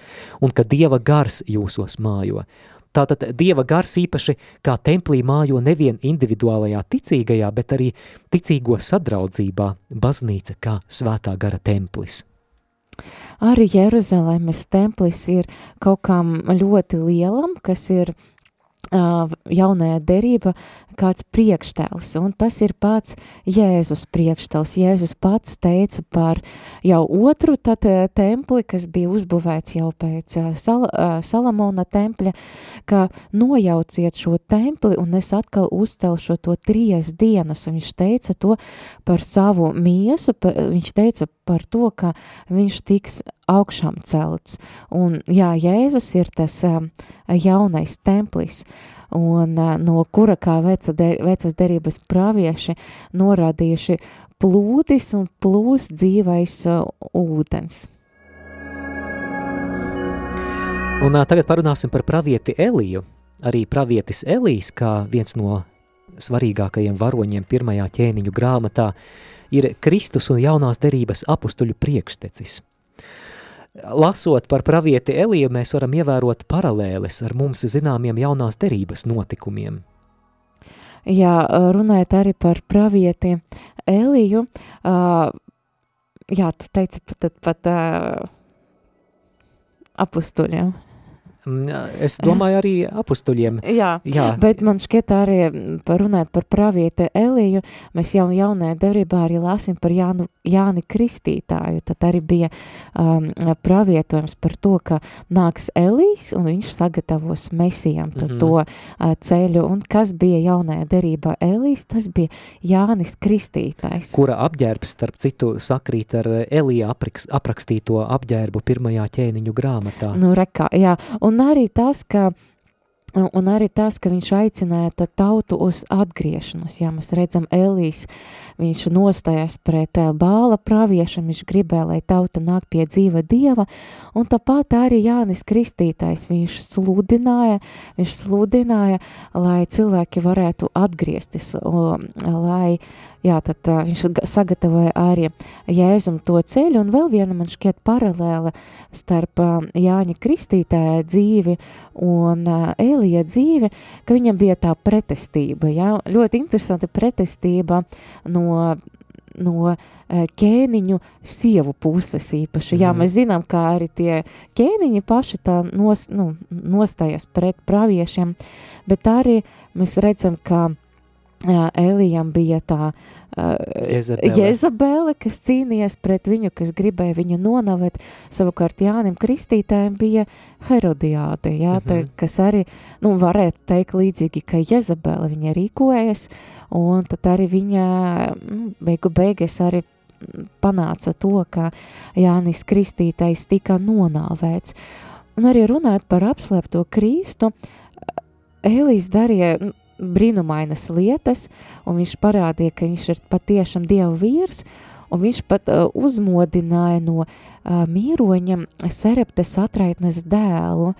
un ka Dieva gars jūsos mājo. Tātad Dieva gars īpaši kā templī mājo nevien individuālajā ticīgajā, bet arī ticīgo sadraudzībā, baznīca kā svētā gara templis. Arī Jeruzalemes templis ir kaut kam ļoti lielam, kas ir jaunajā derība kāds priekštēls, un tas ir pats Jēzus priekštēls. Jēzus pats teica par jau otru tad templi, kas bija uzbūvēts jau pēc Sal Salamona tempļa, ka nojauciet šo templi, un es atkal uzcelšu to trijas dienas, un viņš teica to par savu miesu, pa, viņš teica par to, ka viņš tiks augšām celts. Un jā, Jēzus ir tas jaunais templis, un no kura kā veca de, vecas derības pravieši norādījuši plūdis un plūs dzīvais ūdens. Un tagad parunāsim par pravieti Eliju. Arī pravietis Elijs, kā viens no svarīgākajiem varoņiem pirmajā ķēniņu grāmatā, ir Kristus un jaunās derības apustuļu priekštecis. Lasot par pravieti Eliju, mēs varam ievērot paralēles ar mums zināmiem jaunās derības notikumiem. Jā, runājot arī par pravieti Eliju, uh, jā, tu teici pat, pat uh, apustuļiem. Mm, es domāju arī apustuļiem. Jā, Jā, bet man šķiet arī runāt par pravieti Eliju, mēs jau jaunajā derībā arī lāsim par Jānu, Jāni Kristītāju, tad arī bija um, pravietojums par to, ka nāks Elijs un viņš sagatavos mesijam mm -hmm. to uh, ceļu, un kas bija jaunajā derībā Elijs, tas bija Jānis Kristītājs. Kura apģērbs, starp citu, sakrīt ar Elija aprakstīto apģērbu pirmajā ķēniņu grāmatā. Nu, rekā, jā, un Un arī tas, ka Un arī tas, ka viņš aicināja tautu uz atgriešanos. Jā, mēs redzam, Elīs, viņš nostājās pret eh, bāla praviešam, viņš gribēja, lai tauta nāk pie dzīva dieva, un tāpat arī Jānis Kristītājs, viņš sludināja, viņš sludināja, lai cilvēki varētu atgriezties, lai jā, tad uh, viņš sagatavoja arī Jēzum to ceļu, un vēl viena man šķiet paralēla starp uh, Jāņa Kristītāja dzīvi un uh, Elija dzīvi, ka viņam bija tā pretestība, jā, ļoti interesanta pretestība no no ķēniņu sievu puses īpaši. Jā, mhm. mēs zinām, kā arī tie ķēniņi paši tā nos, nu, nostājas pret praviešiem, bet arī mēs redzam, ka Elijam bija tā uh, Jezabele. Jezabele, kas cīnījās pret viņu, kas gribēja viņu nonavēt. Savukārt Jānim Kristītājiem bija Herodiāte, jā, mm -hmm. tā, kas arī, nu, varētu teikt līdzīgi, ka Jezabele viņa rīkojas, un tad arī viņa, nu, beigu beigas arī panāca to, ka Jānis Kristītais tika nonāvēts. Un arī runājot par apslēpto Kristu, Ēlijs darīja, brīnumainas lietas, un viņš parādīja, ka viņš ir patiešām Dieva vīrs, un viņš pat uh, uzmodināja no uh, mīroņa Sereptes atraitnes dēlu,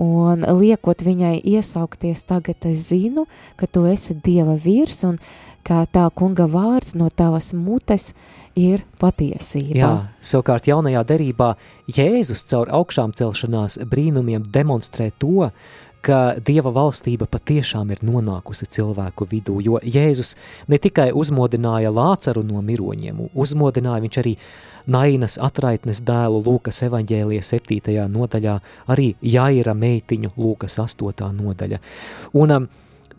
un liekot viņai iesaukties tagad es zinu, ka tu esi Dieva vīrs, un kā tā kunga vārds no tavas mutes ir patiesība. Jā, savukārt jaunajā derībā Jēzus caur augšām celšanās brīnumiem demonstrē to, ka Dieva valstība patiešām ir nonākusi cilvēku vidū, jo Jēzus ne tikai uzmodināja Lācaru no miroņiem, uzmodināja viņš arī Nainas atraitnes dēlu Lūkas evaņģēlija 7. nodaļā, arī Jaira meitiņu Lūkas 8. nodaļa. Un um,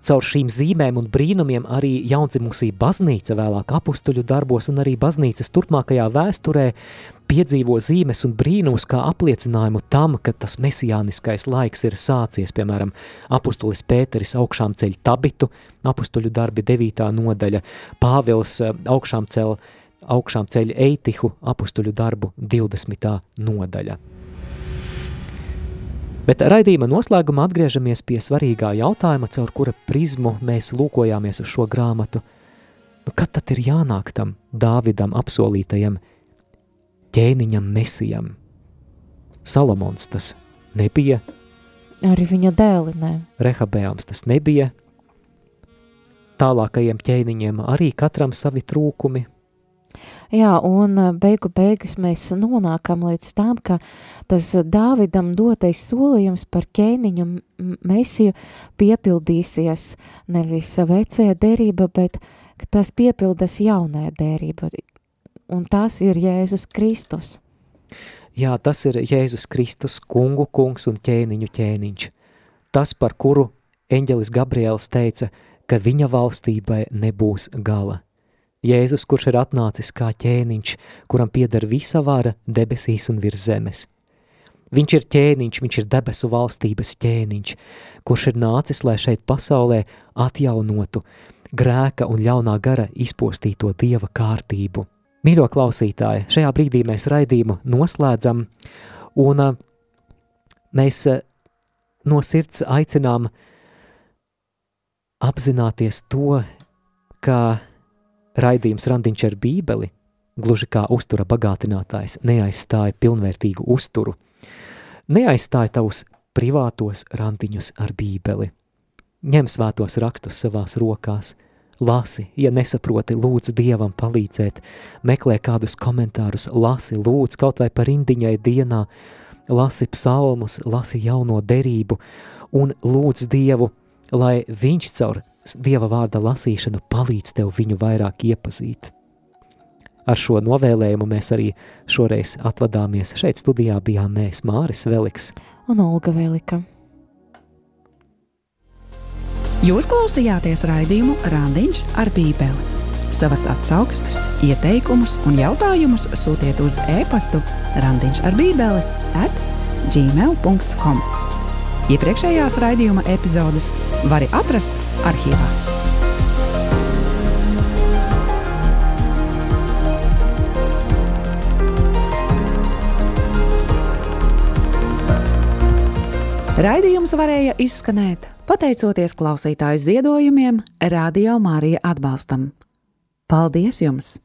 Caur šīm zīmēm un brīnumiem arī jaundzimusī baznīca vēlāk apustuļu darbos un arī baznīcas turpmākajā vēsturē piedzīvo zīmes un brīnums kā apliecinājumu tam, ka tas mesijāniskais laiks ir sācies, piemēram, apustulis Pēteris augšām ceļ tabitu, apustuļu darbi 9. nodaļa, Pāvils eh, augšām ceļ, augšām ceļ eitihu, apustuļu darbu 20. nodaļa. Bet raidījuma noslēgumā atgriežamies pie svarīgā jautājuma, caur kura prizmu mēs lūkojāmies uz šo grāmatu. Nu, kad tad ir jānāk tam Dāvidam apsolītajam ķēniņam mesijam? Salomons tas nebija. Arī viņa dēli, ne. Rehabējāms tas nebija. Tālākajiem ķēniņiem arī katram savi trūkumi, Jā, un eh, beigu beigas mēs nonākam līdz tam, ka tas Dāvidam dotais solījums par ķēniņu mesiju piepildīsies nevis vecajā derība, bet tas piepildas jaunajā derība, un tas ir Jēzus Kristus. Jā, tas ir Jēzus Kristus, kungu kungs un ķēniņu ķēniņš. Tas, par kuru eņģelis Gabriels teica, ka viņa valstībai nebūs gala. Jēzus, kurš ir atnācis kā ķēniņš, kuram pieder visa vara debesīs un virs zemes. Viņš ir ķēniņš, viņš ir debesu valstības ķēniņš, kurš ir nācis, lai šeit pasaulē atjaunotu grēka un ļaunā gara izpostīto dieva kārtību. Mīļo klausītāji, šajā brīdī mēs raidījumu noslēdzam, un mēs no sirds aicinām apzināties to, ka Raidījums Randiņš ar bībeli, gluži kā uztura bagātinātājs, neaizstāja pilnvērtīgu uzturu, neaizstāja tavus privātos randiņus ar bībeli. ņem svētos rakstus savās rokās, lasi, ja nesaproti, lūdz Dievam palīdzēt, meklē kādus komentārus, lasi, lūdz kaut vai par indiņai dienā, lasi psalmus, lasi jauno derību un lūdz Dievu, lai viņš caur Dieva vārda lasīšanu palīdz tev viņu vairāk iepazīt. Ar šo novēlējumu mēs arī šoreiz atvadāmies. Šeit studijā bijām mēs Māris Veliks un Olga Velika. Jūs klausījāties raidījumu Randiņš ar Bībeli. Savas atsauksmes, ieteikumus un jautājumus sūtiet uz e-pastu Randiņš ar Bībeli at gmail.com. Iepriekšējās raidījuma epizodes var atrast arhīvā. Raidījums varēja izskanēt pateicoties klausītāju ziedojumiem, Radio Mārija atbalstam. Paldies jums!